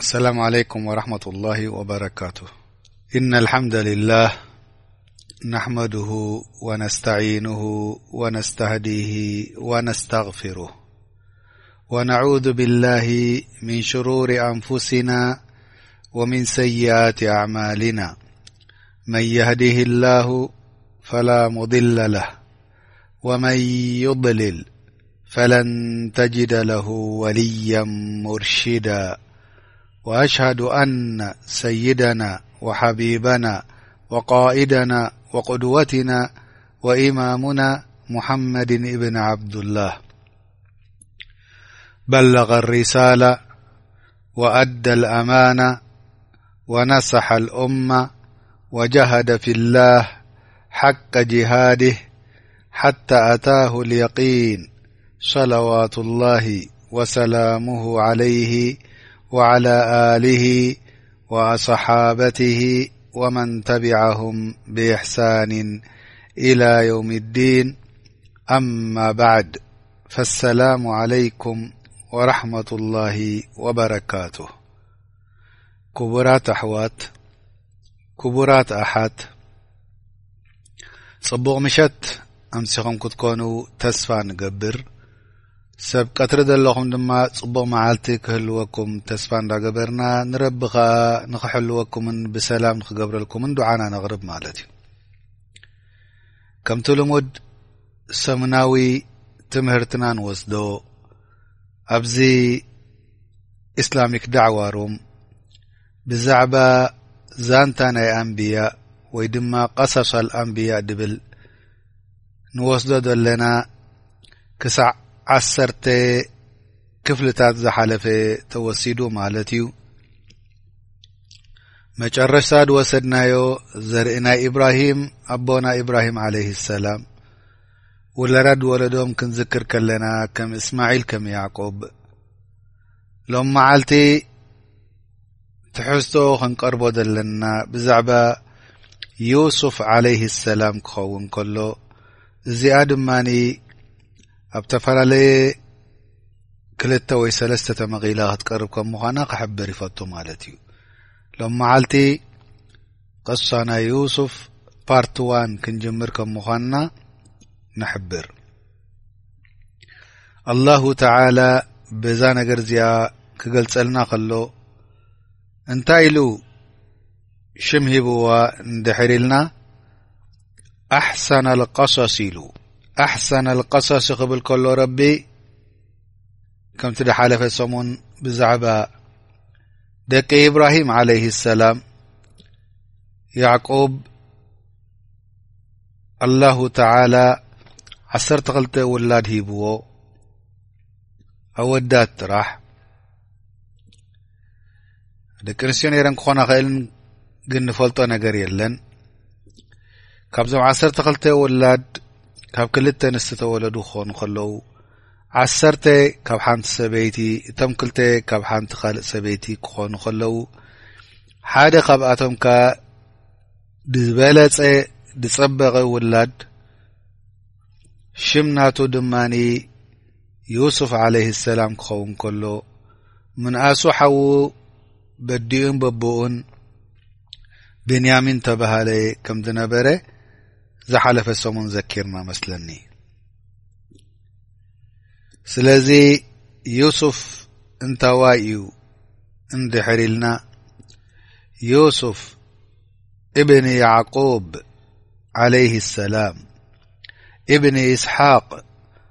السلام عليكم ورحمة الله وبركاته إن الحمد لله نحمده ونستعينه ونستهديه ونستغفره ونعوذ بالله من شرور أنفسنا ومن سيئات أعمالنا من يهده الله فلا مضل له ومن يضلل فلن تجد له وليا مرشدا وأشهد أن سيدنا وحبيبنا وقائدنا وقدوتنا وإمامنا محمد بن عبد الله بلغ الرسالة وأدى الأمان ونسح الأم وجهد في الله حق جهاده حتى أتاه اليقين صلوات الله وسلامه عليه وعلى آله وصحابته ومن تبعهم بإحسان إلى يوم الدين اما بعد ፈሰላሙ ዓለይኩም ወራሕመቱላሂ ወበረካቱ ክቡራት ኣሕዋት ክቡራት ኣሓት ጽቡቕ ምሸት ኣምሲኹም ክትኮኑ ተስፋ ንገብር ሰብ ቀትሪ ዘለኹም ድማ ጽቡቕ መዓልቲ ክህልወኩም ተስፋ እንዳገበርና ንረቢ ኸኣ ንኽሕልወኩምን ብሰላም ንኽገብረልኩምን ዱዓና ነቕርብ ማለት እዩ ከምቲ ልሙድ ሰሙናዊ ትምህርትና ንወስዶ ኣብዚ እስላሚክ ዳዕዋ ሩም ብዛዕባ ዛንታ ናይ ኣንብያ ወይ ድማ ቀሳሳል ኣንብያ ድብል ንወስዶ ዘለና ክሳዕ ዓሰርተ ክፍልታት ዝሓለፈ ተወሲዱ ማለት እዩ መጨረሻ ዝወሰድናዮ ዘርኢ ናይ ኢብራሂም ኣቦና ኢብራሂም ዓለይህ ሰላም ውላዳት ዝወለዶም ክንዝክር ከለና ከም እስማዒል ከም ያዕቁብ ሎም መዓልቲ ትሕዝቶ ክንቀርቦ ዘለና ብዛዕባ ዩሱፍ ዓለይህ ሰላም ክኸውን ከሎ እዚኣ ድማኒ ኣብ ተፈላለየ ክልተ ወይ ሰለስተ ተመቒላ ክትቀርብ ከም ምዃና ክሕብር ይፈቱ ማለት እዩ ሎም መዓልቲ ቅሳ ናይ ዩሱፍ ፓርት ዋን ክንጅምር ከም ምዃንና ንሕብር ኣላሁ ተላ በዛ ነገር እዚኣ ክገልጸልና ከሎ እንታይ ኢሉ ሽም ሂብዋ ንድሕር ኢልና ኣሕሰና ኣልቀሶስ ኢሉ ኣሕሰና ኣልቀሶስ ክብል ከሎ ረቢ ከምቲ ዝሓለፈ ሰሙን ብዛዕባ ደቂ ኢብራሂም ዓለይህ ሰላም ያዕቁብ ኣላሁ ተዓላ ዓሰርተ ክልተ ውላድ ሂብዎ ኣወዳት ጥራሕ ደቂ ኣንስትዮ ነይረን ክኾና ኸእልን ግን ንፈልጦ ነገር የለን ካብዞም ዓሰርተ ክልተ ውላድ ካብ ክልተ ኣንስቲ ተወለዱ ክኾኑ ከለዉ ዓሰርተ ካብ ሓንቲ ሰበይቲ እቶም ክልተ ካብ ሓንቲ ካልእ ሰበይቲ ክኾኑ ከለዉ ሓደ ካብኣቶም ከ ዝበለፀ ዝፀበቐ ውላድ ሽም ናቱ ድማኒ ዩሱፍ ዓለይህ ሰላም ክኸውን ከሎ ምንኣሱ ሓዉ በዲኡን በቦኡን ቤንያሚን ተባሃለ ከም ዝነበረ ዝሓለፈ ሰሙን ዘኪርና መስለኒ ስለዚ ዩሱፍ እንታዋይ እዩ እንድሕር ኢልና ዩሱፍ እብኒ ያዕቁብ ዓለይህ ሰላም እብኒ እስሓቅ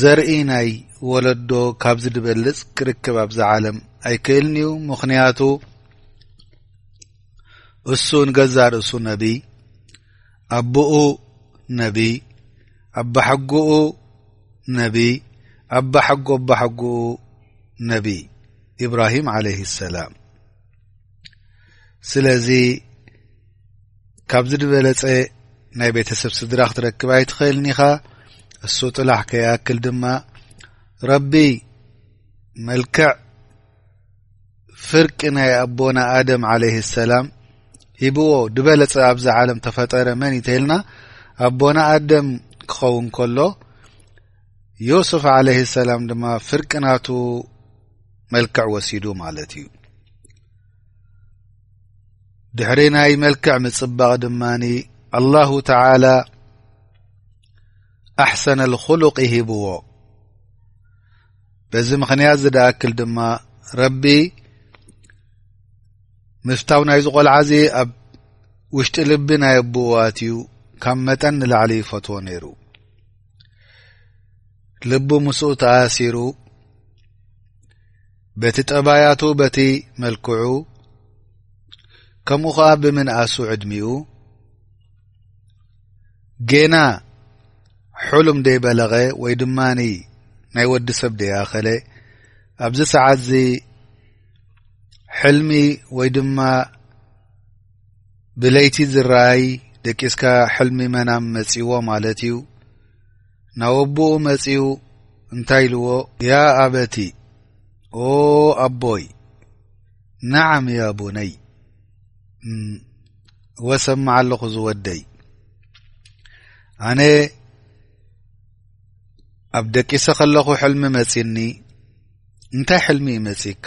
ዘርኢ ናይ ወለዶ ካብዚ ድበልጽ ክርከብ ኣብዛ ዓለም ኣይክእልን እዩ ምኽንያቱ እሱ ንገዛ ርእሱ ነቢይ ኣቦኡ ነቢይ ኣባሓጎኡ ነቢይ ኣባሓጎ ኣባሓጎኡ ነቢይ ኢብራሂም ዓለይህ ሰላም ስለዚ ካብዚ ድበለፀ ናይ ቤተሰብ ስድራ ክትረክብ ኣይትኽእልን ኢኻ እሱ ጥላሕ ከይኣክል ድማ ረቢ መልክዕ ፍርቂ ናይ ኣቦና ኣደም ዓለይህ ሰላም ሂብዎ ድበለፀ ኣብዚ ዓለም ተፈጠረ መን ይተልና ኣቦና ኣደም ክኸውን ከሎ ዮሱፍ ዓለይህ ሰላም ድማ ፍርቂ ናቱ መልክዕ ወሲዱ ማለት እዩ ድሕሪ ናይ መልክዕ ምፅባቕ ድማ ኣላሁ ተላ ኣሕሰነ ልኩሉቅ ይሂብዎ በዚ ምኽንያት ዝደኣክል ድማ ረቢ ምፍታው ናይ ዝቆልዓ እዚ ኣብ ውሽጢ ልቢ ናይ ኣቦዋት እዩ ካብ መጠን ንላዕሊ ይፈትዎ ነይሩ ልቡ ምስኡ ተኣሲሩ በቲ ጠባያቱ በቲ መልክዑ ከምኡ ኸዓ ብምንኣሱ ዕድሚኡ ጌና ሕሉም ደይ በለቐ ወይ ድማ ናይ ወዲ ሰብ ደይ ኣኸለ ኣብዚ ሰዓት እዚ ሕልሚ ወይ ድማ ብለይቲ ዝረኣይ ደቂስካ ሕልሚ መናም መጺዎ ማለት እዩ ናወቦኡ መጺኡ እንታይ ኢልዎ ያ ኣበቲ ኦ ኣቦይ ናዓም ያ ቡነይ ወሰማዓ ኣለኹ ዝወደይ ኣነ ኣብ ደቂሰ ከለኹ ሕልሚ መጺኒ እንታይ ሕልሚ እዩ መጺካ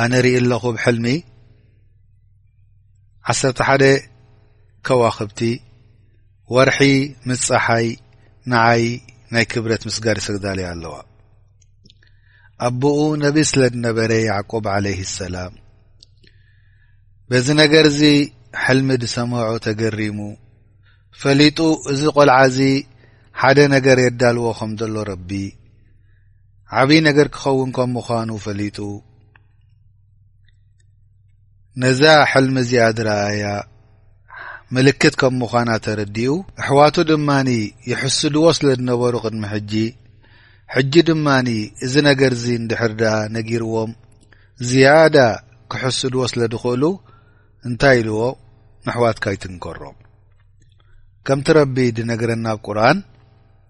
ኣነ ርኢ ኣለኹ ብ ሕልሚ ዓሰርተ ሓደ ከዋኽብቲ ወርሒ ምስ ፀሓይ ንዓይ ናይ ክብረት ምስጋድ ሰግዳለይ ኣለዋ ኣቦኡ ነቢ ስለ ዝነበረ ያዕቁብ ዓለይህ ሰላም በዚ ነገር እዚ ሕልሚ ዝሰምዖ ተገሪሙ ፈሊጡ እዚ ቆልዓ እዚ ሓደ ነገር የዳልዎ ከም ዘሎ ረቢ ዓብዪ ነገር ክኸውን ከም ምዃኑ ፈሊጡ ነዛ ሕልሚ እዚኣ ዝረኣያ ምልክት ከም ምዃና ተረዲኡ ኣሕዋቱ ድማ ይሕስድዎ ስለ ዝነበሩ ቅድሚ ሕጂ ሕጂ ድማ እዚ ነገር እዚ እንድሕር ድኣ ነጊርዎም ዝያዳ ክሕስድዎ ስለ ዝኽእሉ እንታይ ኢልዎ ንኣሕዋትካ ኣይትንከሮም ከምቲ ረቢ ዝነገረና ብ ቁርን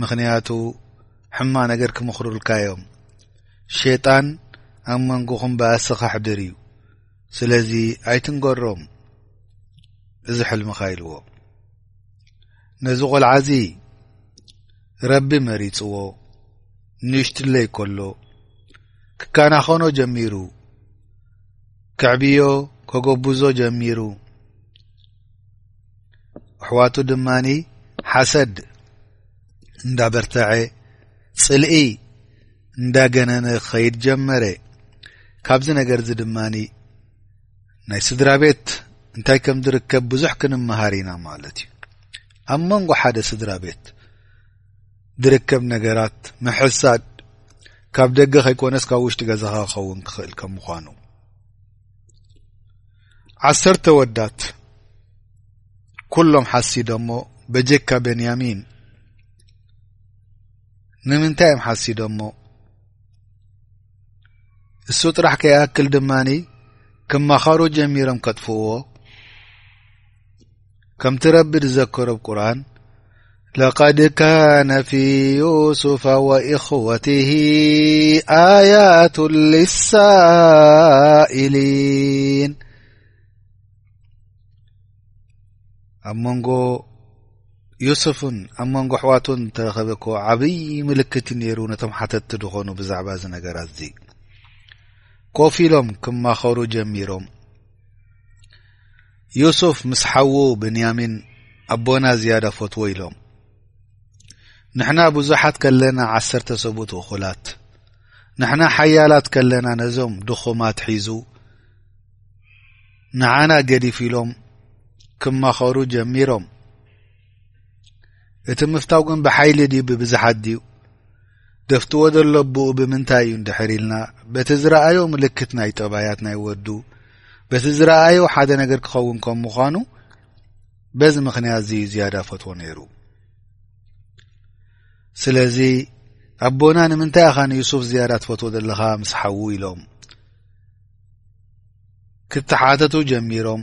ምኽንያቱ ሕማ ነገር ክምኽሩልካ እዮም ሸጣን ኣብ መንጎኹም ባእሲ ኸሕድር እዩ ስለዚ ኣይትንገሮም እዚ ሕልምኻ ኢልዎ ነዚ ቆልዓ እዚ ረቢ መሪጽዎ ንእሽትለይ ከሎ ክከናኸኖ ጀሚሩ ክዕብዮ ከገቡዞ ጀሚሩ ኣሕዋቱ ድማኒ ሓሰድ እንዳበርተዐ ፅልኢ እንዳገነነ ክኸይድ ጀመረ ካብዚ ነገር እዚ ድማኒ ናይ ስድራ ቤት እንታይ ከም ዝርከብ ብዙሕ ክንመሃር ኢና ማለት እዩ ኣብ መንጎ ሓደ ስድራ ቤት ዝርከብ ነገራት ምሕሳድ ካብ ደገ ከይኮነስ ካብ ውሽጢ ገዛኻ ክኸውን ክኽእል ከም ምኳኑ ዓሰርተ ወዳት ኩሎም ሓሲዶሞ በጀካ ቤንያሚን ንምንታይ እዮም ሓሲዶሞ እሱ ጥራሕ ከይኣክል ድማኒ ክመኸሩ ጀሚሮም ከጥፍእዎ ከምቲ ረቢ ዝዘከሮ ብ ቁርን ለቀድ ካነ ፊ ዩስፍ ወእኽወትህ ኣያት ልሳኢሊን ኣብ መንጎ ዩስፍን ኣብ መንጎ ኣሕዋቱን ተረኸበኮ ዓብይ ምልክት ነይሩ ነቶም ሓተትቲ ድኾኑ ብዛዕባ እዚ ነገር ኣዚ ኮፍ ኢሎም ክማኸሩ ጀሚሮም ዮሱፍ ምስ ሓዉ ብንያሚን ኣቦና ዝያዳ ፈትዎ ኢሎም ንሕና ብዙሓት ከለና ዓሰርተ ሰብኡት እኹላት ንሕና ሓያላት ከለና ነዞም ድኹማት ሒዙ ንዓና ገዲፍ ኢሎም ክማኸሩ ጀሚሮም እቲ ምፍታው ግን ብሓይሊ ድዩ ብብዙሓት ድዩ ደፍትዎ ዘሎ ኣቦኡ ብምንታይ እዩ ንድሕር ኢልና በቲ ዝረኣዮ ምልክት ናይ ጠባያት ናይ ወዱ በቲ ዝረኣዮ ሓደ ነገር ክኸውን ከም ምዃኑ በዚ ምኽንያት እዚዩ ዝያዳ ፈትዎ ነይሩ ስለዚ ኣቦና ንምንታይ ኢኻ ንዩሱፍ ዝያዳ ትፈትዎ ዘለኻ ምስ ሓዉ ኢሎም ክተሓተቱ ጀሚሮም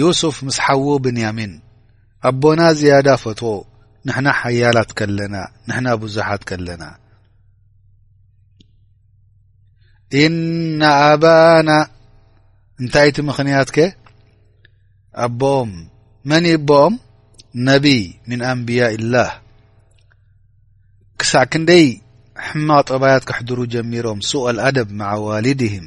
ዩሱፍ ምስ ሓዉ ብንያሚን ኣቦና ዝያዳ ፈትዎ ንሕና ሓያላት ከለና ንሕና ብዙሓት ከለና ኢነ ኣባና እንታይ እቲ ምኽንያት ከ ኣቦኦም መን ይቦኦም ነቢይ ምን ኣንብያ ላህ ክሳዕ ክንደይ ሕማቕ ጠባያት ከሕድሩ ጀሚሮም ሱቀል ኣደብ መዓ ዋልድህም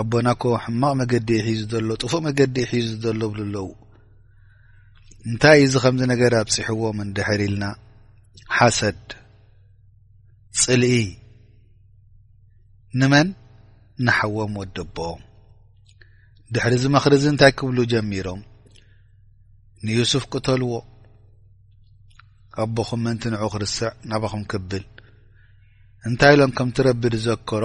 ኣቦና ኮ ሕማቕ መገዲ ዩ ሒዙ ዘሎ ጥፉእ መገዲ ዩ ሒዙ ዘሎ ብሉ ኣለዉ እንታይ እዚ ከምዚ ነገር ኣብፅሕዎም እንድሕር ኢልና ሓሰድ ፅልኢ ንመን ንሓዎም ወደቦኦም ድሕሪ እዚ መክሪ እዚ እንታይ ክብሉ ጀሚሮም ንዩሱፍ ቅተልዎ ኣቦኹም ምእንቲ ንዑ ክርስዕ ናባኹም ክብል እንታይ ኢሎም ከምትረቢ ዝዘከሮ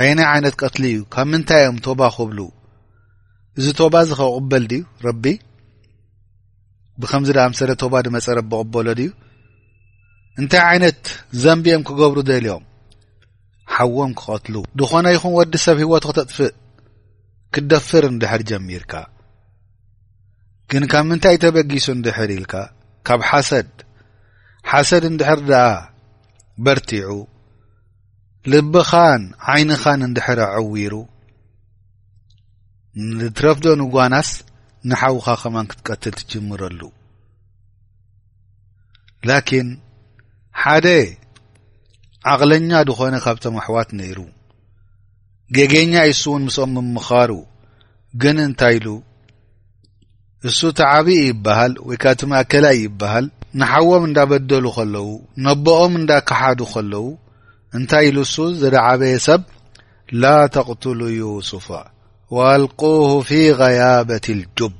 ኣየናይ ዓይነት ቀትሊ እዩ ካብ ምንታይ እዮም ቶባ ክብሉ እዚ ቶባ እዚ ከቕበል ድዩ ረቢ ብከምዚ ዳኣ ምሰለ ቶባ ድመፀ ረቢ ቅበሎ ድዩ እንታይ ዓይነት ዘንቢ እዮም ክገብሩ ደልዮም ሓዎም ክቐትሉ ድኾነ ይኹን ወዲ ሰብ ህይወቱ ክተጥፍእ ክደፍር እንድሕር ጀሚርካ ግን ካብ ምንታይ ተበጊሱ እንድሕር ኢልካ ካብ ሓሰድ ሓሰድ እንድሕር ደኣ በርቲዑ ልብኻን ዓይንኻን እንድሕር ኣዐዊሩ ንትረፍዶ ንጓናስ ንሓውኻ ከማን ክትቀትል ትጅምረሉ ላኪን ሓደ ዓቕለኛ ዝኾነ ካብቶም ኣሕዋት ነይሩ ጌጌኛ ይስውን ምስኦም ምምኻሩ ግን እንታይ ኢሉ እሱ እቲ ዓብዪ ይበሃል ወይ ካዓ እቲ ማእከላይ ይበሃል ንሓዎም እንዳበደሉ ከለዉ ነቦኦም እንዳከሓዱ ከለዉ እንታይ ኢሉ እሱ ዘደዓበየ ሰብ ላ ተቅትሉ ዩሱፋ ወኣልቁሁ ፊ غያበት ልጁብ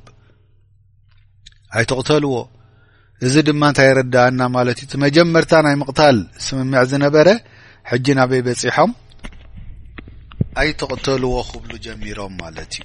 ኣይተቕተልዎ እዚ ድማ እንታይ የረዳእና ማለት እዩ እቲ መጀመርታ ናይ ምቕታል ስምምዕ ዝነበረ ሕጂ ናበይ በፂሖም ኣይተቕተልዎ ክብሉ ጀሚሮም ማለት እዩ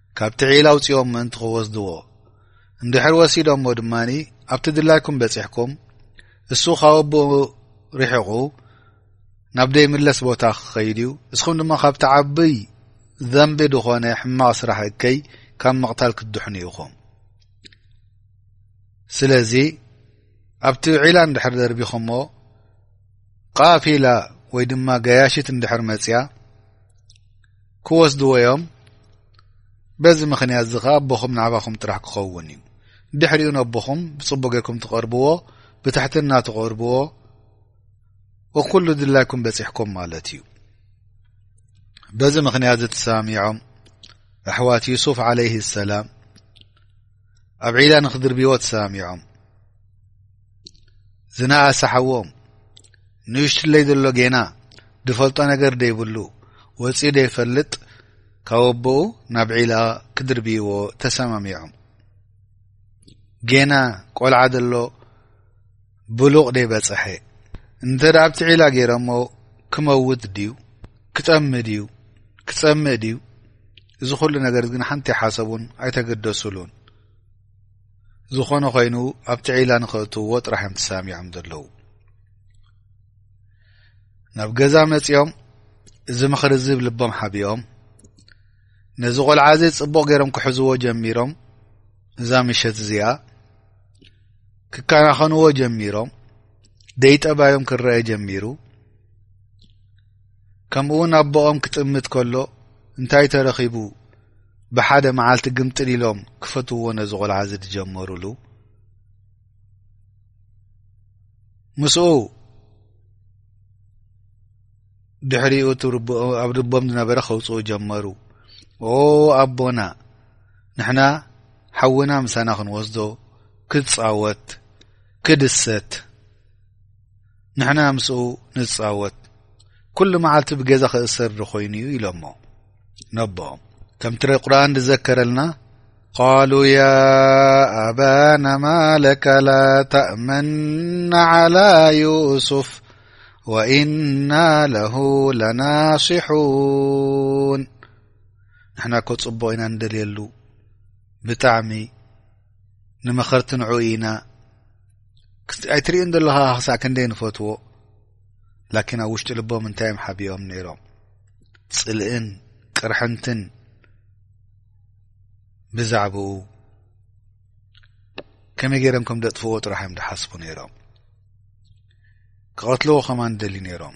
ካብቲ ዒላ ኣውጺኦም ምእንቲ ክወስድዎ እንድሕር ወሲዶሞ ድማ ኣብቲ ድላይኩም በጺሕኩም እሱ ካብ ኣቦኡ ርሕቑ ናብ ደይምለስ ቦታ ክኸይድ እዩ እስኹም ድማ ካብቲ ዓብይ ዘንቢ ዝኾነ ሕማቕ ስራሕ እከይ ካብ ምቕታል ክትድሕኑ ኢኹም ስለዚ ኣብቲ ዒላ እንድሕር ደርቢኹሞ ቃፊላ ወይ ድማ ገያሽት እንድሕር መጽያ ክወስድዎ እዮም በዚ ምክንያት እዚ ከኣ ኣቦኹም ናዕባኹም ጥራሕ ክኸውን እዩ ድሕሪኡ ነቦኹም ብጽቡቅ ጌርኩም ትቐርብዎ ብትሕትና ትቐርብዎ ኩሉ ድላይኩም በጺሕኩም ማለት እዩ በዚ ምክንያት እዚ ተሰማሚዖም ኣሕዋት ዩሱፍ ዓለይህ ሰላም ኣብ ዒላ ንክድርብዎ ተሰማሚዖም ዝነኣሰ ሓዎም ንእሽትለይ ዘሎ ጌና ዝፈልጦ ነገር ዘይብሉ ወፂኡ ዘይፈልጥ ካብ ኣቦኡ ናብ ዒላ ክድርብይዎ ተሰማሚዖም ጌና ቆልዓ ዘሎ ብሉቕ ዘይበፀሐ እንተ ደ ኣብቲ ዒላ ገይሮሞ ክመውት ድዩ ክጠሚ ድዩ ክፀምእ ድዩ እዚ ኩሉ ነገር ግን ሓንቲ ይሓሰቡን ኣይተገደሱሉን ዝኾነ ኾይኑ ኣብቲ ዒላ ንኸእትውዎ ጥራሕ እዮም ተሳሚዖም ዘለዉ ናብ ገዛ መጺኦም እዚ ምኽሪ እዚ ብ ልቦም ሓቢኦም ነዚ ቆልዓ እዚ ጽቡቕ ገይሮም ክሕዝዎ ጀሚሮም እዛ ምሸት እዚኣ ክከናኸንዎ ጀሚሮም ደይጠባዮም ክረአ ጀሚሩ ከምኡውን ኣቦኦም ክጥምት ከሎ እንታይ ተረኺቡ ብሓደ መዓልቲ ግምጥል ኢሎም ክፈትዎ ነዚ ቆልዓ እዚ ዝጀመሩሉ ምስኡ ድሕሪኡ ኣብ ልቦም ዝነበረ ከውፅኡ ጀመሩ ኦ ኣቦና ንሕና ሓውና ምሳና ክንወስዶ ክፃወት ክድሰት ንሕና ምስኡ ንጻወት ኩሉ መዓልቲ ብገዛ ክእሰር ዶ ኮይኑ እዩ ኢሎሞ ነቦኦም ከምቲ ቁርን ዝዘከረልና ቃሉ ያ ኣባና ማለካ ላ ተእመና ዓላ ዩሱፍ ወኢና ለሁ ለናስሑን ንሕና ኮ ጽቡቕ ኢና ንደልየሉ ብጣዕሚ ንመኸርቲ ንዑ ኢና ኣይትርእን ዘለኻ ክሳዕ ክንደይ ንፈትዎ ላኪን ኣብ ውሽጢ ልቦም እንታይ እዮም ሓቢኦም ነይሮም ፅልእን ቅርሕንትን ብዛዕባኡ ከመይ ገይሮም ከም ደጥፍዎ ጥራሕ እዮም ዝሓስቡ ነይሮም ክቐትልዎ ከማን ደልዩ ነይሮም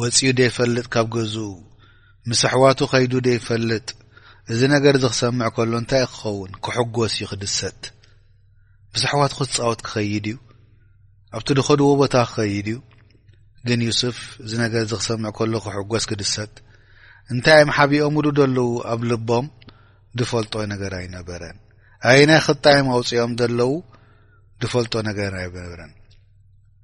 ወጺኡ ደይፈልጥ ካብ ገዝኡ ምስ ኣሕዋቱ ከይዱ ደይፈልጥ እዚ ነገር እዚ ክሰምዕ ከሎ እንታይ እዩ ክኸውን ክሕጎስ እዩ ክድሰት ምስ ኣሕዋቱ ክትጻወት ክኸይድ እዩ ኣብቲ ድኸድዎ ቦታ ክኸይድ እዩ ግን ዩስፍ እዚ ነገር እዚ ክሰምዕ ከሎ ክሕጎስ ክድሰት እንታይ እዮም ሓቢኦምሉ ዘለዉ ኣብ ልቦም ድፈልጦ ነገር ኣይነበረን ኣይ ናይ ክጣዮም ኣውፅኦም ዘለዉ ድፈልጦ ነገር ኣይነበረን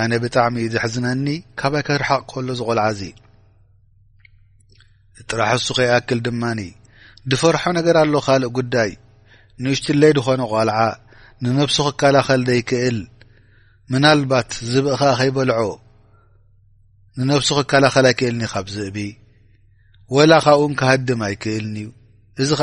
ኣነ ብጣዕሚ እዩ ዘሕዝነኒ ካባይ ከርሓቕ ከሎ ዝቆልዓ እዚ ጥራሕ እሱ ከይኣክል ድማኒ ድፈርሖ ነገር ኣሎ ካልእ ጉዳይ ንእሽትለይ ድኾነ ቋልዓ ንነብሱ ክከላኸል ዘይክእል ምናልባት ዝብእኻ ከይበልዖ ንነብሱ ክከላኸል ኣይክእልኒ ካብ ዝእቢ ወላ ካብኡን ክሃድም ኣይክእልንዩ እዚ ከ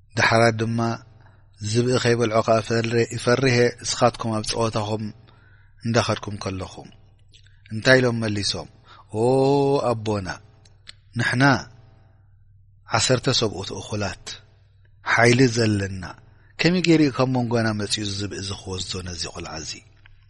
ደሓራት ድማ ዝብኢ ከይበልዖ ከ ፈርሀ እስኻትኩም ኣብ ፀወታኹም እንዳኸድኩም ከለኹም እንታይ ኢሎም መሊሶም ኦ ኣቦና ንሕና ዓሰርተ ሰብኡት እኹላት ሓይሊ ዘለና ከመይ ገይርእ ካብ መንጎና መፂኡ ዝብኢ ዝክወስዶ ነዚ ቁልዓ እዚ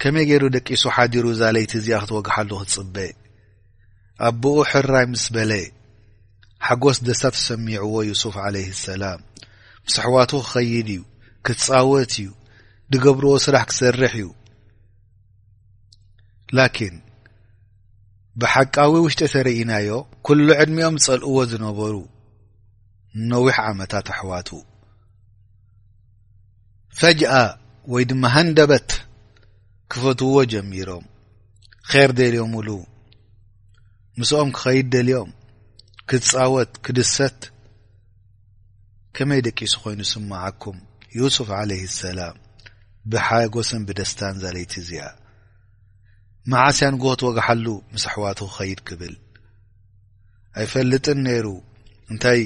ከመይ ገይሩ ደቂሱ ሓዲሩ እዛ ለይቲ እዚኣ ክትወግሓሉ ክትጽበ ኣቦኡ ሕራይ ምስ በለ ሓጎስ ደስታ ተሰሚዕዎ ዩሱፍ ዓለይህ ሰላም ምስ ኣሕዋቱ ክኸይድ እዩ ክትጻወት እዩ ድገብርዎ ስራሕ ክሰርሕ እዩ ላኪን ብሓቃዊ ውሽጢ ተርእናዮ ኩሉ ዕድሚኦም ዝጸልእዎ ዝነበሩ ነዊሕ ዓመታት ኣሕዋቱ ፈጅኣ ወይ ድማ ሃንደበት ክፈትዎ ጀሚሮም ኼር ደልዮምሉ ምስኦም ክኸይድ ደልዮም ክጻወት ክድሰት ከመይ ደቂሱ ኮይኑ ስምዓኩም ዩሱፍ ዓለይ ሰላም ብሓጎስን ብደስታን ዛለይቲ እዚኣ መዓስያ ንግሆት ወግሓሉ ምስ ኣሕዋቱ ክኸይድ ክብል ኣይፈልጥን ነይሩ እንታይ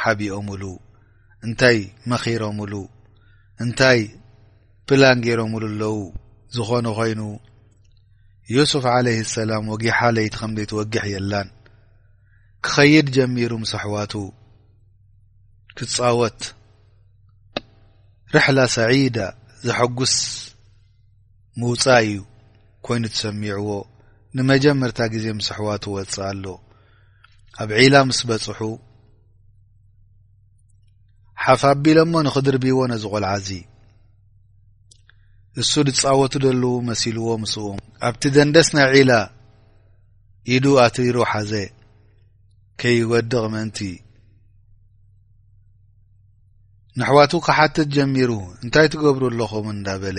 ሓቢኦምሉ እንታይ መኺሮምሉ እንታይ ፕላን ገይሮምሉ ኣለዉ ዝኾነ ኾይኑ ዩሱፍ ዓለይ ሰላም ወጊሓ ለይቲ ከም ዘይትወግሕ የላን ክኸይድ ጀሚሩ ምስ ኣሕዋቱ ክጻወት ርሕላ ሰዒዳ ዘሐጉስ ምውጻእ እዩ ኮይኑ ትሰሚዕዎ ንመጀመርታ ግዜ ምስ ኣሕዋቱ ወጽእ ኣሎ ኣብ ዒላ ምስ በጽሑ ሓፍ ኣቢሎሞ ንኽድርብዎ ነዚ ቆልዓ እዚ እሱ ዝፃወቱ ዘለዉ መሲልዎ ምስኡ ኣብቲ ደንደስ ናይ ዒላ ኢዱ ኣትሪሩ ሓዘ ከይወድቕ ምእንቲ ንኣሕዋቱ ክሓትት ጀሚሩ እንታይ ትገብሩ ኣለኹም እንዳበለ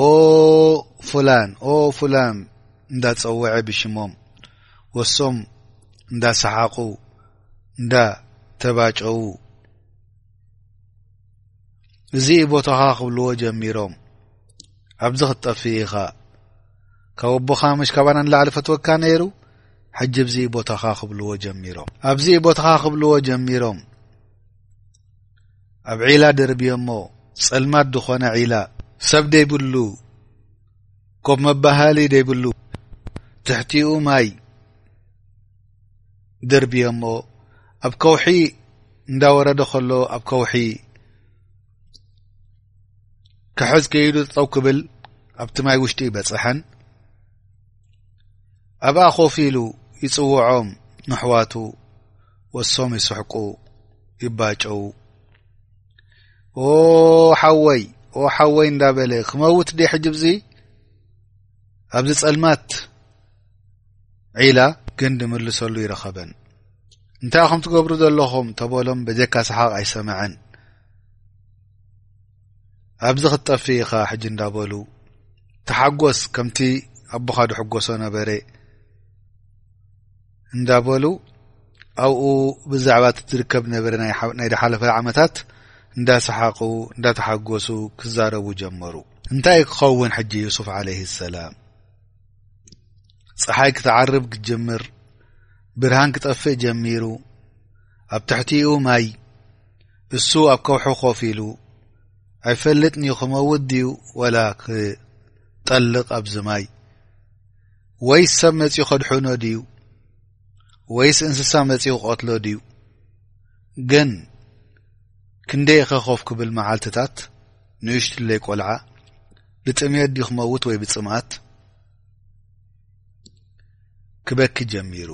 ኦ ፉላን ኦ ፉላን እንዳፀወዐ ብሽሞም ወሶም እንዳሰሓቑ እንዳ ተባጨዉ እዚ ቦታኻ ክብልዎ ጀሚሮም ኣብዚ ክትጠፍ ኢኻ ካብ ኣቦኻ ምሽ ካባና ንላዕሊ ፈትወካ ነይሩ ሕጂ ብዚ ቦታኻ ክብልዎ ጀሚሮም ኣብዚ ቦታኻ ክብልዎ ጀሚሮም ኣብ ዒላ ደርብዮ እሞ ጸልማት ዝኾነ ዒላ ሰብ ደይብሉ ኮብ መባሃሊ ደይብሉ ትሕቲኡ ማይ ደርብዮ እሞ ኣብ ከውሒ እንዳወረደ ከሎ ኣብ ከውሒ ክሕዝ ከይዱ ጠው ክብል ኣብቲ ማይ ውሽጢ ይበፅሐን ኣብኣ ኮፍ ኢሉ ይፅውዖም ንኣሕዋቱ ወሶም ይስሕቁ ይባጨው ሓወይ ሓወይ እንዳበለ ክመውት ደ ሕጅብዙ ኣብዚ ፀልማት ዒላ ግን ድምልሰሉ ይረኸበን እንታይ ኹም ትገብሩ ዘለኹም ተበሎም በጀካ ሰሓቕ ኣይሰምዐን ኣብዚ ክትጠፊ ኢኻ ሕጂ እንዳበሉ ተሓጎስ ከምቲ ኣቦኻ ድሕጎሶ ነበረ እንዳበሉ ኣብኡ ብዛዕባ ትርከብ ነበረ ናይ ድሓለፈ ዓመታት እንዳሰሓቁ እንዳተሓጎሱ ክዛረቡ ጀመሩ እንታይ ክኸውን ሕጂ ዩሱፍ ዓለይ ሰላም ፀሓይ ክትዓርብ ክትጀምር ብርሃን ክጠፍእ ጀሚሩ ኣብ ትሕቲኡ ማይ እሱ ኣብ ከውሑ ኮፍ ኢሉ ኣይፈልጥን እዩ ክመውት ድዩ ወላ ክጠልቕ ኣብዚ ማይ ወይስ ሰብ መጺኡ ከድሕኖ ድዩ ወይስ እንስሳ መጺኡ ክቐትሎ ድዩ ግን ክንደይ ኸ ኮፍ ክብል መዓልትታት ንእሽትለይ ቆልዓ ብጥምየት ድዩ ክመውት ወይ ብጽምኣት ክበኪ ጀሚሩ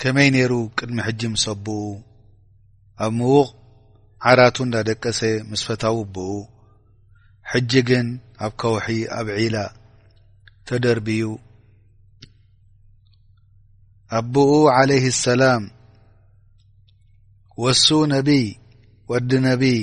ከመይ ነይሩ ቅድሚ ሕጂ ምስ ኣቦኡ ኣብ ምዉቕ ዓራቱ እንዳ ደቀሰ ምስ ፈታዊ ኣቦኡ ሕጂ ግን ኣብ ከውሒ ኣብ ዒላ ተደርብዩ ኣቦኡ ዓለይህ ሰላም ወሱ ነቢይ ወዲ ነቢይ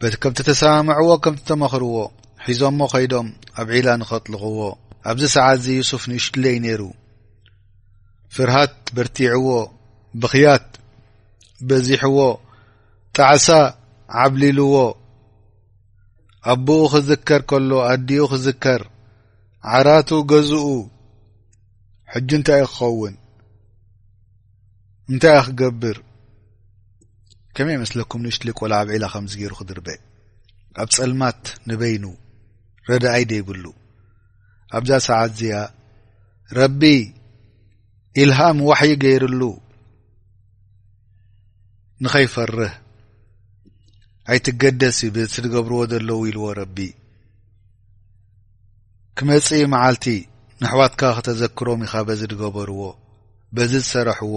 በቲ ከምቲ ተሰማምዕዎ ከምቲ ተመኽርዎ ሒዞሞ ከይዶም ኣብ ዒላ ንኸጥልቕዎ ኣብዚ ሰዓት እዚ ዩሱፍ ንእሽዱለይ ነይሩ ፍርሃት በርቲዕዎ ብኽያት በዚሕዎ ጣዕሳ ዓብሊልዎ ኣቦኡ ክዝከር ከሎ ኣዲኡ ክዝከር ዓራቱ ገዝኡ ሕጂ እንታይ ዩ ክኸውን እንታይ ዩ ክገብር ከመይ ይመስለኩም ንእሽትለይ ቆልዓ ኣብ ዒላ ከምዚ ገይሩ ክድርበ ኣብ ጸልማት ንበይኑ ረዳኣይ ደይብሉ ኣብዛ ሰዓት እዚኣ ረቢ ኢልሃም ዋሕይ ገይርሉ ንኸይፈርህ ኣይትገደስ ይብልቲ ዝገብርዎ ዘለዉ ኢልዎ ረቢ ክመጽኢ መዓልቲ ንኣሕዋትካ ከተዘክሮም ኢኻ በዚ ዝገበርዎ በዚ ዝሰረሕዎ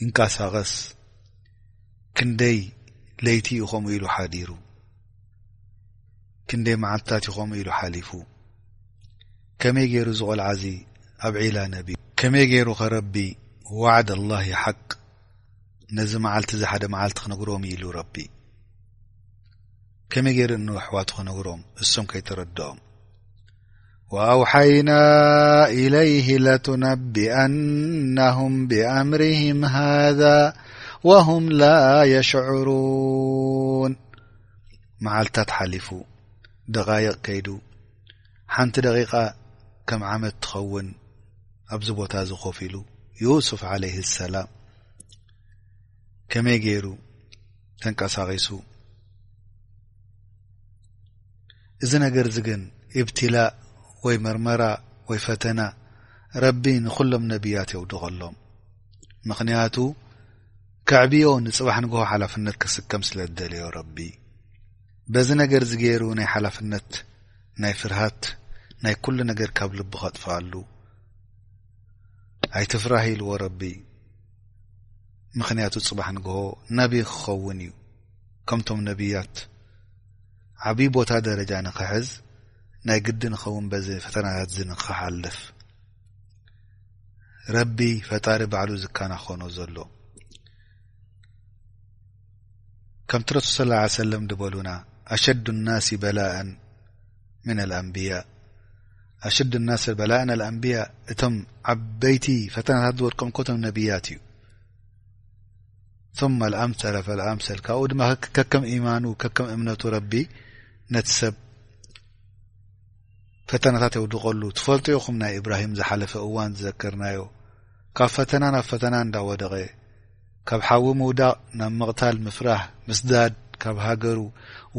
ይንቃሳቐስ ክንደይ ለይቲ እዩ ኸምኡ ኢሉ ሓዲሩ ክንደይ መዓልትታት እዩ ኸምኡ ኢሉ ሓሊፉ ከመይ ገይሩ ዝቖልዓ እዚ ኣብ ዒላ ነብዩ ከመይ ገይሩ ኸረቢ ዋዕድ ኣላህ ይሓቅ ነዚ መዓልቲ እዚ ሓደ መዓልቲ ክነግሮም ኢሉ ረቢ ከመይ ገይሩ ን ኣሕዋቱ ክነግሮም እሶም ከይተረድኦም ወኣውሓይና ኢለይህ ለትነቢኣናሁም ብኣምርህም ሃذ ወሁም ላ የሽዕሩን መዓልትታት ሓሊፉ ደቓይቕ ከይዱ ሓንቲ ደቂቃ ከም ዓመት ትኸውን ኣብዚ ቦታ እዚ ኮፍ ኢሉ ዩሱፍ ዓለይህ ሰላም ከመይ ገይሩ ተንቀሳቒሱ እዚ ነገር እዚ ግን እብትላእ ወይ መርመራ ወይ ፈተና ረቢ ንዅሎም ነብያት የውድቐሎም ምኽንያቱ ከዕብዮ ንጽባሕ ንግሆ ሓላፍነት ክስከም ስለ ዝደለዮ ረቢ በዚ ነገር እዚ ገይሩ ናይ ሓላፍነት ናይ ፍርሃት ናይ ኵሉ ነገር ካብ ልቢ ኸጥፍኣሉ ኣይትፍራህ ኢልዎ ረቢ ምኽንያቱ ጽባሕ ንግሆ ነቢ ክኸውን እዩ ከምቶም ነብያት ዓብዪ ቦታ ደረጃ ንኽሕዝ ናይ ግዲ ንኸውን በዚ ፈተናታት እዚ ንክሓልፍ ረቢ ፈጣሪ ባዕሉ ዝከናኸኖ ዘሎ ከምቲ ረሱል صለ ላه ሰለም ድበሉና ኣሸዱ ናሲ በላእን ምና ኣንብያ ኣሸዱ ናስ በላእን ኣንብያ እቶም ዓበይቲ ፈተናታት ዝወድቀም ኮቶም ነብያት እዩ ثመ ኣምሰለ ፈልኣምሰል ካብኡ ድማ ከከም ኢማኑ ከከም እምነቱ ረቢ ነቲ ሰብ ፈተናታት የውድቀሉ ትፈልጡ ኹም ናይ እብራሂም ዝሓለፈ እዋን ዝዘከርናዮ ካብ ፈተና ናብ ፈተና እንዳወደቐ ካብ ሓዊ ምውዳቕ ናብ ምቕታል ምፍራህ ምስዳድ ካብ ሃገሩ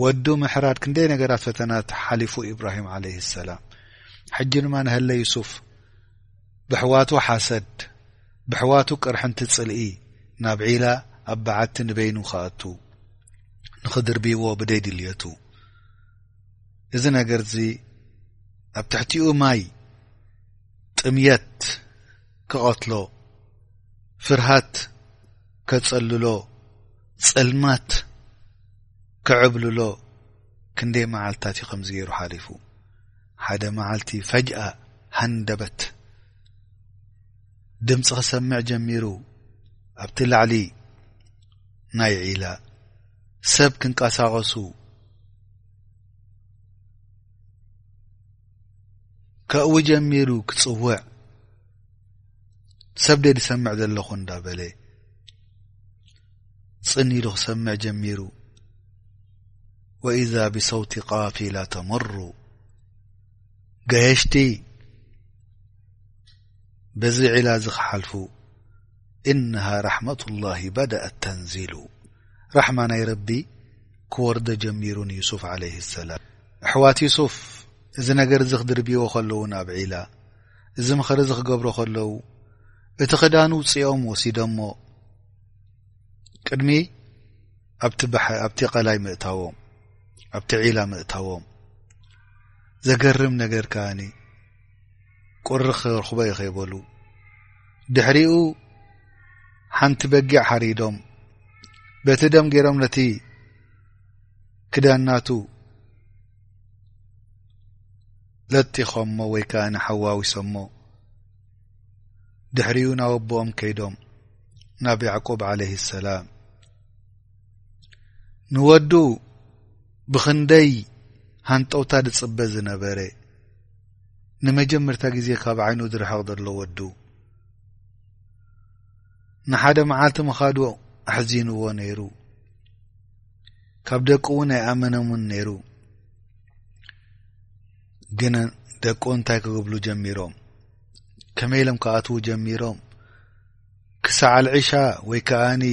ወዱ ምሕራድ ክንደይ ነገራት ፈተናት ሓሊፉ ኢብራሂም ዓለይሂ ሰላም ሕጂ ድማ ንሀለ ዩሱፍ ብሕዋቱ ሓሰድ ብሕዋቱ ቅርሕንቲ ጽልኢ ናብ ዒላ ኣብ በዓቲ ንበይኑ ክኣቱ ንኽድርብይዎ ብደይ ድልየቱ እዚ ነገርዚ ኣብ ትሕቲኡ ማይ ጥምየት ክቐትሎ ፍርሃት ከጸልሎ ጸልማት ክዕብልሎ ክንደይ መዓልትታት እዩ ከምዚ ገይሩ ሓሊፉ ሓደ መዓልቲ ፈጅኣ ሃንደበት ድምፂ ክሰምዕ ጀሚሩ ኣብቲ ላዕሊ ናይ ዒላ ሰብ ክንቀሳቐሱ ካብኡ ጀሚሩ ክጽውዕ ሰብ ደ ዝሰምዕ ዘለኹ እንዳ በለ ጽን ኢሉ ክሰምዕ ጀሚሩ ወኢዛ ብሰውቲ ቃፊላ ተመሩ ገየሽቲ በዚ ዒላ እዚ ክሓልፉ እነሃ ራሕመቱ ላሂ በደኣት ተንዚሉ ራሕማ ናይ ረቢ ክወርደ ጀሚሩ ንዩሱፍ ዓለይህ ሰላም ኣሕዋት ዩሱፍ እዚ ነገር እዚ ክድርብዎ ከለዉ ናብ ዒላ እዚ ምኽሪ እዚ ክገብሮ ከለዉ እቲ ክዳን ውፅኦም ወሲዶሞ ቅድሚ ኣብቲ ባሕ ኣብቲ ቐላይ ምእታዎም ኣብቲ ዒላ ምእታዎም ዘገርም ነገር ከዓኒ ቁሪ ክረኽቦ ዩ ኸይበሉ ድሕሪኡ ሓንቲ በጊዕ ሓሪዶም በቲ ደም ገይሮም ነቲ ክዳናቱ ለጢኾሞ ወይ ከዓ ንሓዋዊሶሞ ድሕሪኡ ናብ ኣቦኦም ከይዶም ናብ ያዕቁብ ዓለይ ሰላም ንወዱ ብኽንደይ ሃንጠውታ ዝፅበ ዝነበረ ንመጀመርታ ግዜ ካብ ዓይኑ ዝርሕቕ ዘሎ ወዱ ንሓደ መዓልቲ ምኻዱ ኣሕዚንዎ ነይሩ ካብ ደቂ እውን ኣይኣመነሙን ነይሩ ግን ደቁ እንታይ ክግብሉ ጀሚሮም ከመይ ኢሎም ክኣትዉ ጀሚሮም ክሳዕ ኣልዒሻ ወይ ከኣኒ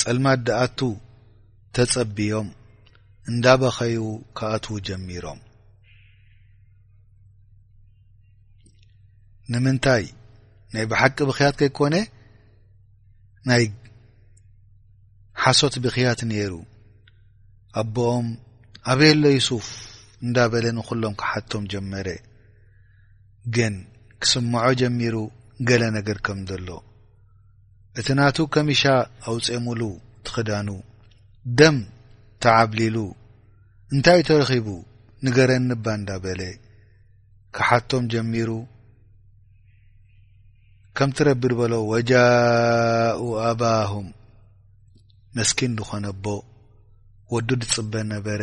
ጸልማት ድኣቱ ተጸብዮም እንዳበኸዩ ክኣትዉ ጀሚሮም ንምንታይ ናይ ብሓቂ ብክያት ከይኮነ ናይ ሓሶት ብክያት ነይሩ ኣቦኦም ኣበየሎ ዩሱፍ እንዳበለ ንኩሎም ክሓቶም ጀመረ ግን ክስምዖ ጀሚሩ ገለ ነገር ከም ዘሎ እቲ ናቱ ከሚሻ ኣውጼሙሉ ትክዳኑ ደም ተዓብሊሉ እንታይ ተረኪቡ ንገረኒባ እንዳበለ ክሓቶም ጀሚሩ ከምቲ ረቢ ድበሎ ወጃኡ ኣባሁም መስኪን ድኮነ ኣቦ ወዱ ድጽበ ነበረ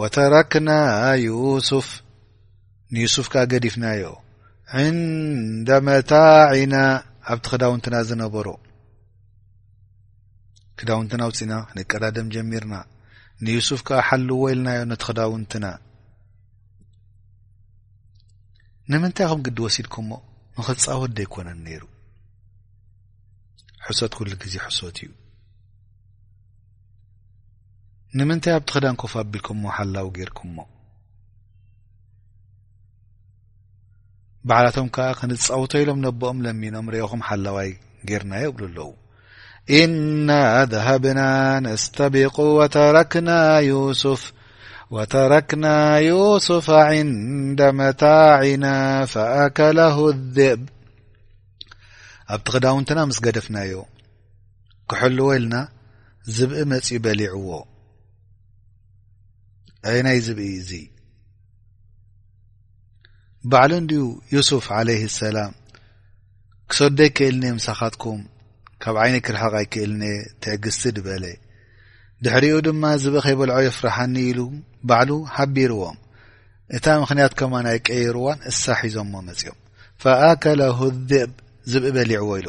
ወተረክና ዩሱፍ ንዩሱፍ ከኣ ገዲፍናዮ ዕንደ መታዕና ኣብቲ ክዳውንትና ዝነበሮ ክዳውንትና ኣውፅእና ክንቀዳደም ጀሚርና ንዩሱፍ ከኣ ሓልዎ ኢልናዮ ነቲ ክዳውንትና ንምንታይ ኹም ግዲ ወሲድኩምሞ ንኽፃወት ዘይኮነን ነይሩ ሕሶት ኩሉ ግዜ ሕሶት እዩ ንምንታይ ኣብቲ ክዳን ኮፍ ኣቢልኩሞ ሓላው ጌርኩሞ ባዕላቶም ከዓ ክንፃውቶ ኢሎም ነቦኦም ለሚኖም ርኹም ሓላዋይ ጌርና ይብሉ ኣለዉ እና ذሃብና ነስተቢق ወተረክና ዩስፍ ወተረክና ዩስፍ عንደ መታዕና ፈኣከለሁ ብ ኣብቲ ክዳውንትና ምስ ገደፍናዮ ክሕልዎ ኢልና ዝብኢ መጺኡ በሊዕዎ ኣየናይ ዝብኢ እዚ ባዕሉ እንድዩ ዩሱፍ ዓለይህ ሰላም ክሰዶ ኣይክእልኒ ምሳኻትኩም ካብ ዓይነ ክርሕቕ ኣይክእልኒ ትዕግስቲ ድበለ ድሕሪኡ ድማ ዝብኢ ከይበልዖ የፍርሓኒ ኢሉ ባዕሉ ሓቢርዎም እታ ምኽንያት ከማን ኣይቀይርዋን እሳ ሒዞሞ መጺኦም ፈኣከለሁ ብ ዝብኢ በሊዕዎ ኢሉ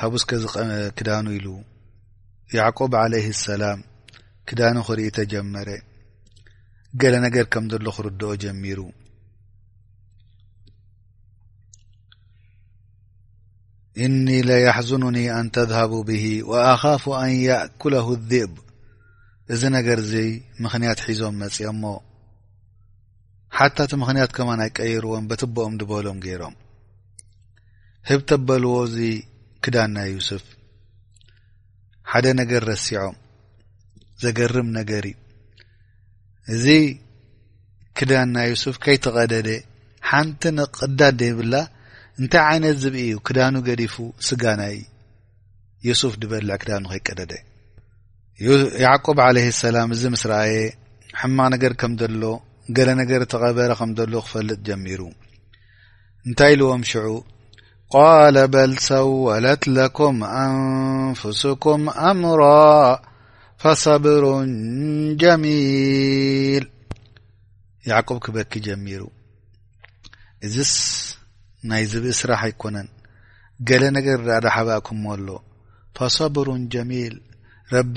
ሃቡስ ከዚ ክዳኑ ኢሉ ያዕቆብ ዓለይ ሰላም ክዳኑ ክርኢ ተጀመረ ገለ ነገር ከም ዘሎ ክርድኦ ጀሚሩ እኒ ለያሕዝኑኒ ኣን ተዝሃቡ ብሂ ወኣኻፉ ኣን ያእኩለሁ ዚእብ እዚ ነገር እዙይ ምኽንያት ሒዞም መፅኦሞ ሓታ እቲ ምክንያት ከማን ኣይቀየርዎን በትቦኦም ድበሎም ገይሮም ህብ ተበልዎ እዚ ክዳን ናይ ዩስፍ ሓደ ነገር ረሲዖም ዘገርም ነገር እዩ እዚ ክዳን ናይ ዩስፍ ከይተቐደደ ሓንቲ ንቅዳድ ደይብላ እንታይ ዓይነት ዝብኢ እዩ ክዳኑ ገዲፉ ስጋ ናይ ዩሱፍ ድበልዕ ክዳኑ ከይቀደደ ያዕቁብ ዓለይህ ሰላም እዚ ምስ ረኣየ ሕማቕ ነገር ከም ዘሎ ገለ ነገር ተቐበረ ከም ዘሎ ክፈልጥ ጀሚሩ እንታይ ኢልዎም ሽዑ ቃለ በል ሰወለት ለኩም ኣንፍስኩም ኣምራ ፈሰብሩን ጀሚል ያዕቁብ ክበኪ ጀሚሩ እዚስ ናይ ዝብኢ ስራሕ ኣይኮነን ገለ ነገር ዳኣ ዳሓባእኩሞ ኣሎ ፈሰብሩን ጀሚል ረቢ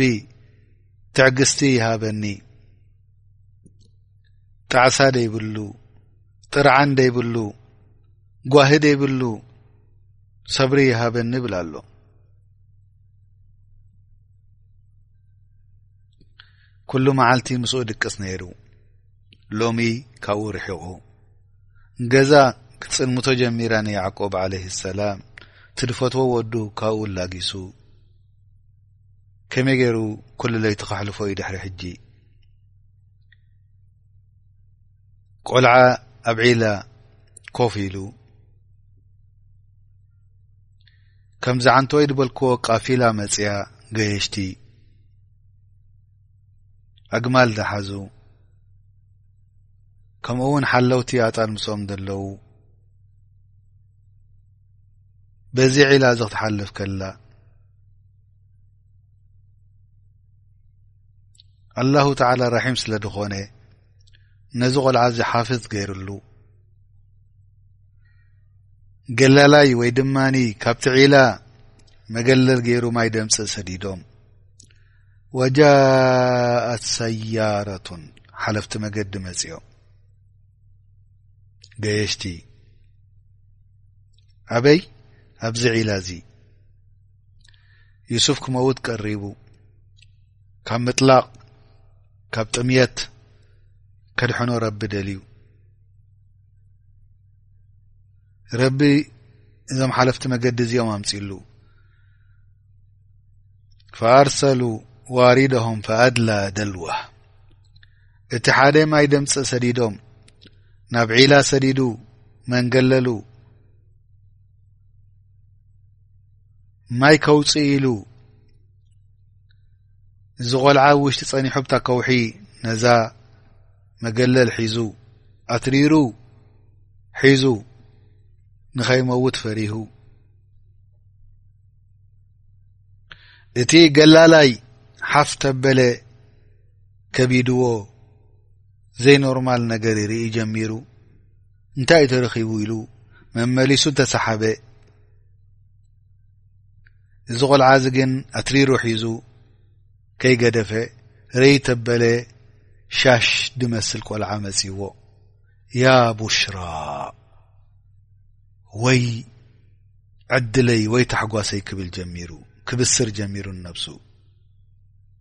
ትዕግስቲ ይሃበኒ ጣዕሳ ደይብሉ ጥርዓን ደይብሉ ጓሂ ደይብሉ ሰብሪ ይሃበኒ ይብል ኣሎ ኩሉ መዓልቲ ምስኡ ድቅስ ነይሩ ሎሚ ካብኡ ርሒቑ ገዛ ክትጽልምቶ ጀሚራ ንያዕቆብ ዓለይህ ሰላም ትድፈትዎ ወዱ ካብኡ ላጊሱ ከመይ ገይሩ ኩሉ ለይቲ ኸሕልፎ እዩ ድሕሪ ሕጂ ቆልዓ ኣብ ዒላ ኮፍ ኢሉ ከምዝዓንተወይ ድበልክዎ ቃፊላ መጽያ ገየሽቲ ኣግማል ዝሓዙ ከምኡ እውን ሓለውቲ ኣጣል ምሶኦም ዘለዉ በዚ ዒላ እዚ ክትሓልፍ ከላ ኣላሁ ተዓላ ራሒም ስለ ድኾነ ነዚ ቆልዓ እዚ ሓፍዝ ገይርሉ ገላላይ ወይ ድማ ካብቲ ዒላ መገለል ገይሩ ማይ ደምፅእ ሰዲዶም ወጃእት ሰያረቱን ሓለፍቲ መገዲ መፅኦም ገየሽቲ ኣበይ ኣብዚ ዒላ እዚ ዩሱፍ ክመውት ቀሪቡ ካብ ምጥላቕ ካብ ጥምየት ከድሐኖ ረቢ ደልዩ ረቢ እዞም ሓለፍቲ መገዲ እዚኦም ኣምፅሉ ፈኣርሰሉ ዋሪድሆም ፈኣድላ ደልዋ እቲ ሓደ ማይ ደምፂ ሰዲዶም ናብ ዒላ ሰዲዱ መንገለሉ ማይ ከውፅእ ኢሉ እዚ ቆልዓ ውሽጢ ፀኒሖ ብታ ከውሒ ነዛ መገለል ሒዙ ኣትሪሩ ሒዙ ንኸይመውት ፈሪሁ እቲ ገላላይ ሓፍ ተበለ ከቢድዎ ዘይኖርማል ነገር ይርኢ ጀሚሩ እንታይ እዩ ተረኺቡ ኢሉ መመሊሱ እንተሰሓበ እዚ ቆልዓ እዚ ግን ኣትሪሩ ሒዙ ከይገደፈ ረይ ተበለ ሻሽ ድመስል ቆልዓ መጺዎ ያ ቡሽራ ወይ ዕድለይ ወይ ታሕጓሰይ ክብል ጀሚሩ ክብስር ጀሚሩ ንነብሱ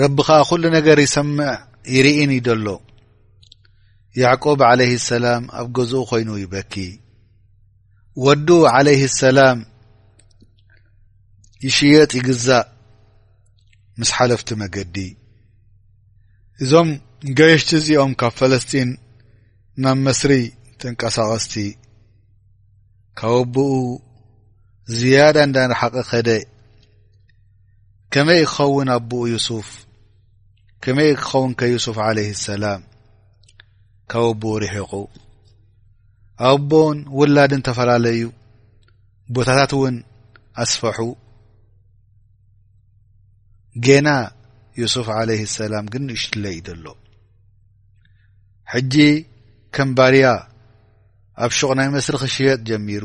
ረቢ ኸኣ ኩሉ ነገር ይሰምዕ ይርኢን እዩ ደሎ ያዕቆብ ዓለይህ ሰላም ኣብ ገዝኡ ዀይኑ ይበኪ ወዱ ዓለይህ ሰላም ይሽየጥ ይግዛእ ምስ ሓለፍቲ መገዲ እዞም ገየሽቲ እዚኦም ካብ ፈለስጢን ናብ መስሪ ተንቀሳቐስቲ ካብ ኣቦኡ ዝያዳ እንዳንርሓቐ ኸደ ከመይ ክኸውን ኣቦኡ ዩሱፍ ከመይ ክኸውን ከ ዩሱፍ ዓለይ ሰላም ካብ ኣቦኡ ርሒቑ ኣቦን ውላድን ተፈላለዩ ቦታታት እውን ኣስፈሑ ጌና ዩሱፍ ዓለይ ሰላም ግን ንእሽትለ እዩ ዘሎ ሕጂ ከም ባርያ ኣብ ሹቕ ናይ መስሪ ክሽየጥ ጀሚሩ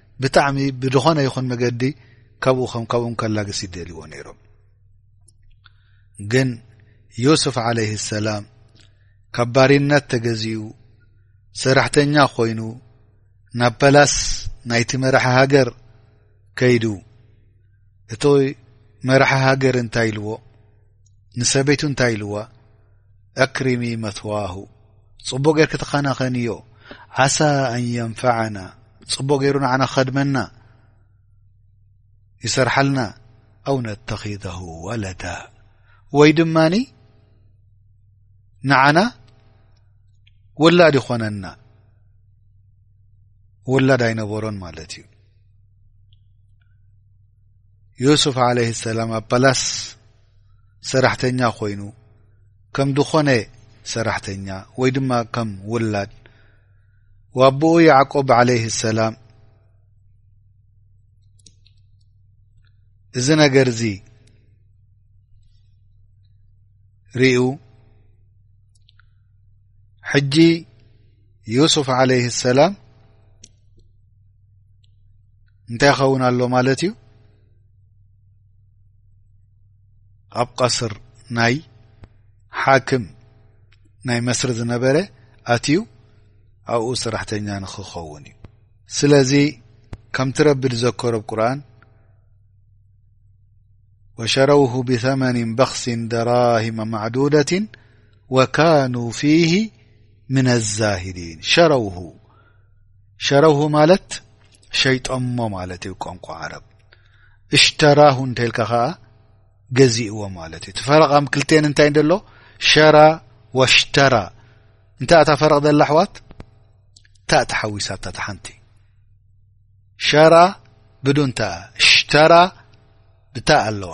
ብጣዕሚ ብዝኾነ ይኹን መገዲ ካብኡ ከም ካብኡ ከላግስ ይደልዎ ነይሮም ግን ዮስፍ ዓለይህ ሰላም ካብ ባሪነት ተገዚኡ ሰራሕተኛ ኮይኑ ናብ ፓላስ ናይቲ መራሒ ሃገር ከይዱ እቶ መራሒ ሃገር እንታይ ኢልዎ ንሰበይቱ እንታይ ኢልዋ ኣክሪሚ መትዋሁ ጽቡቅ ገይርኪ ተኸናኸንዮ ዓሳ ኣንየንፋዓና ጽቡቅ ገይሩ ንዓና ክኸድመና ይሰርሓልና ኣው ነተኺደሁ ወለዳ ወይ ድማኒ ንዓና ወላድ ይኾነና ወላድ ኣይነበሮን ማለት እዩ ዮሱፍ ዓለይህ ሰላም ኣብ ፓላስ ሰራሕተኛ ዀይኑ ከም ድዀነ ሰራሕተኛ ወይ ድማ ከም ውላድ ወኣቦኡ ያዕቆብ ዓለይህ ሰላም እዚ ነገር እዚ ርእዩ ሕጂ ዮሱፍ ዓለይህ ሰላም እንታይ ይኸውን ኣሎ ማለት እዩ ኣብ ቀስር ናይ ሓክም ናይ መስሪ ዝነበረ ኣትዩ ኣብኡ ሰራሕተኛ ንክኸውን እዩ ስለዚ ከምቲ ረቢ ዝዘከሮ ብ ቁርን ወሸረውሁ ብثመን በክሲን ደራሂማ ማዕዱደት ወካኑ ፊህ ምነ ዛሂዲን ሸረውሁ ሸረውሁ ማለት ሸይጦሞ ማለት እዩ ቋንቋ ዓረብ እሽተራሁ እንተልካ ከኣ ገዚእዎ ማለት እዩ ትፈረቃ ክልተን እንታይ ደሎ ሸራ ወሽተራ እንታይ ኣታ ፈረቕ ዘላ ኣሕዋት ታእ ተሓዊሳታ ተሓንቲ ሸራ ብዱንታ ሽተራ ብታ ኣለዋ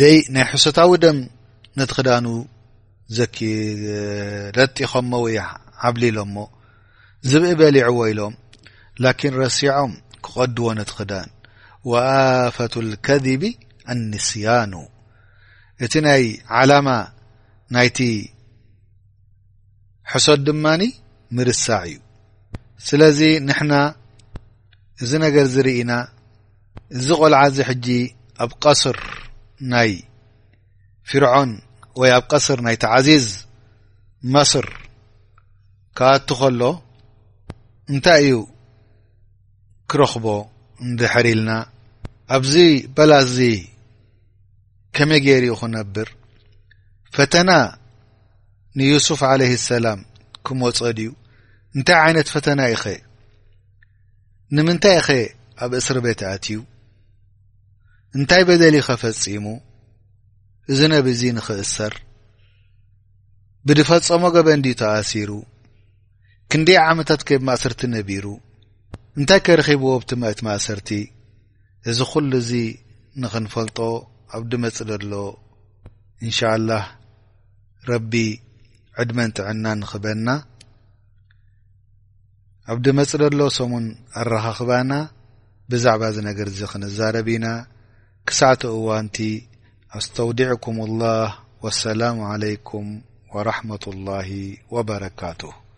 ደይ ናይ ሕሶታዊ ደም ነቲ ክዳኑ ዘኪ ረጢኸሞ ወይ ዓብሊሎሞ ዝብኢ በሊዕዎ ኢሎም ላኪን ረሲዖም ክቐድዎ ነቲ ክዳን ወኣፈቱ ልከذቢ ኣንስያኑ እቲ ናይ ዓላማ ናይቲ ሕሶት ድማኒ ምርሳዕ እዩ ስለዚ ንሕና እዚ ነገር ዝርኢና እዚ ቆልዓ እዚ ሕጂ ኣብ ቀስር ናይ ፍርዖን ወይ ኣብ ቀስር ናይ ተዓዚዝ መስር ክኣቱ ከሎ እንታይ እዩ ክረኽቦ እንድሕር ኢልና ኣብዚ በላ እዚ ከመይ ገይር ዩ ክነብር ፈተና ንዩሱፍ ዓለይ ሰላም ክመፀ ድዩ እንታይ ዓይነት ፈተና ኢኸ ንምንታይኸ ኣብ እስሪ ቤት ኣትዩ? እንታይ በደሊኸ ፈጺሙ? እዚ ነቢ እዚ ንኽእሰር ብድፈጸሞ ገበን ድዩ ተኣሲሩ? ክንደይ ዓመታት ከብ ማእሰርቲ ነቢሩ? እንታይ ከርኺብዎ ብቲ መእት ማእሰርቲ? እዚ ዅሉ እዚ ንኽንፈልጦ ኣብ ድመጽ ደሎ እንሻ ላህ ረቢ ዕድመን ጥዕናን ኽበና። ኣብ ድመጽእ ደሎ ሰሙን ኣራኻኽባና ብዛዕባ እዚ ነገር እዚ ክንዛረብ ኢና ክሳዕቲ እዋንቲ ኣስተውዲዕኩም ላህ ወሰላሙ ዓለይኩም ወራሕመቱ ላሂ ወበረካቱሁ።